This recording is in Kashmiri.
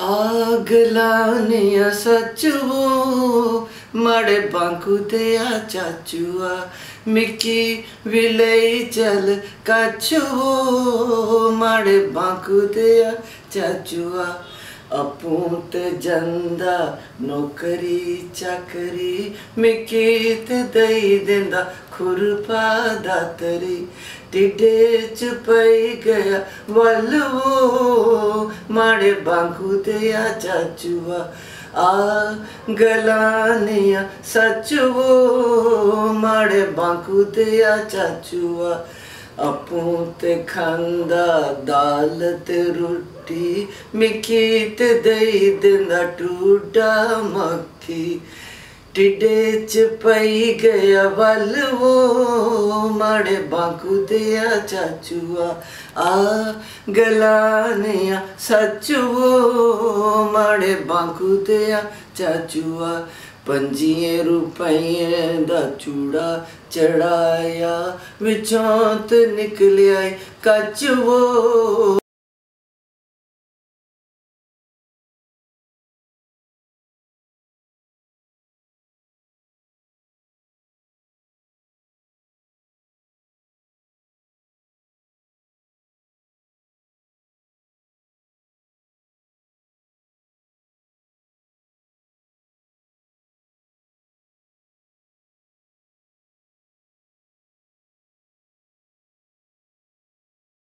ਅਗਲਾਨੀਆਂ ਸੱਚੂ ਮਾੜੇ ਬਾਂਕੂ ਤੇ ਆ ਚਾਚੂਆ ਮਿੱਕੀ ਵਿਲਈ ਚਲ ਕਾਚੂ ਮਾੜੇ ਬਾਂਕੂ ਤੇ ਆ ਚਾਚੂਆ ਆਪੂ ਤੇ ਜੰਦਾ ਨੌਕਰੀ ਚਾਕਰੀ ਮਿੱਕੀ ਤੇ ਦਈ ਦਿੰਦਾ ਖੁਰਪਾ ਦਾਤਰੀ ਟਿੱਡੇ ਚ ਪਈ ਗਿਆ ਵੱਲੂ ਮਾੜੇ ਬਾਂਕੂ ਤੇ ਆ ਚਾਚੂਆ ਆ ਗਲਾਨੀਆਂ ਸੱਚੂ ਮਾੜੇ ਬਾਂਕੂ ਤੇ ਆ ਚਾਚੂਆ ਆਪੂ ਤੇ ਖਾਂਦਾ ਦਾਲ ਤੇ ਰੋਟੀ ਮਿੱਕੀ ਤੇ ਦਈ ਦਿੰਦਾ ਟੂਡਾ ਮੱਖੀ ਟਿੱਡੇ ਚ ਪਈ ਗਿਆ ਵੱਲਵੋ ਮਾੜੇ ਬਾਂਕੂ ਤੇ ਆ ਚਾਚੂਆ ਆ ਗਲਾਨਿਆ ਸੱਚੂ ਮਾੜੇ ਬਾਂਕੂ ਤੇ ਆ ਚਾਚੂਆ پٕج روٗڑا چڑایا وِچھوت نِکلاے کَچ وو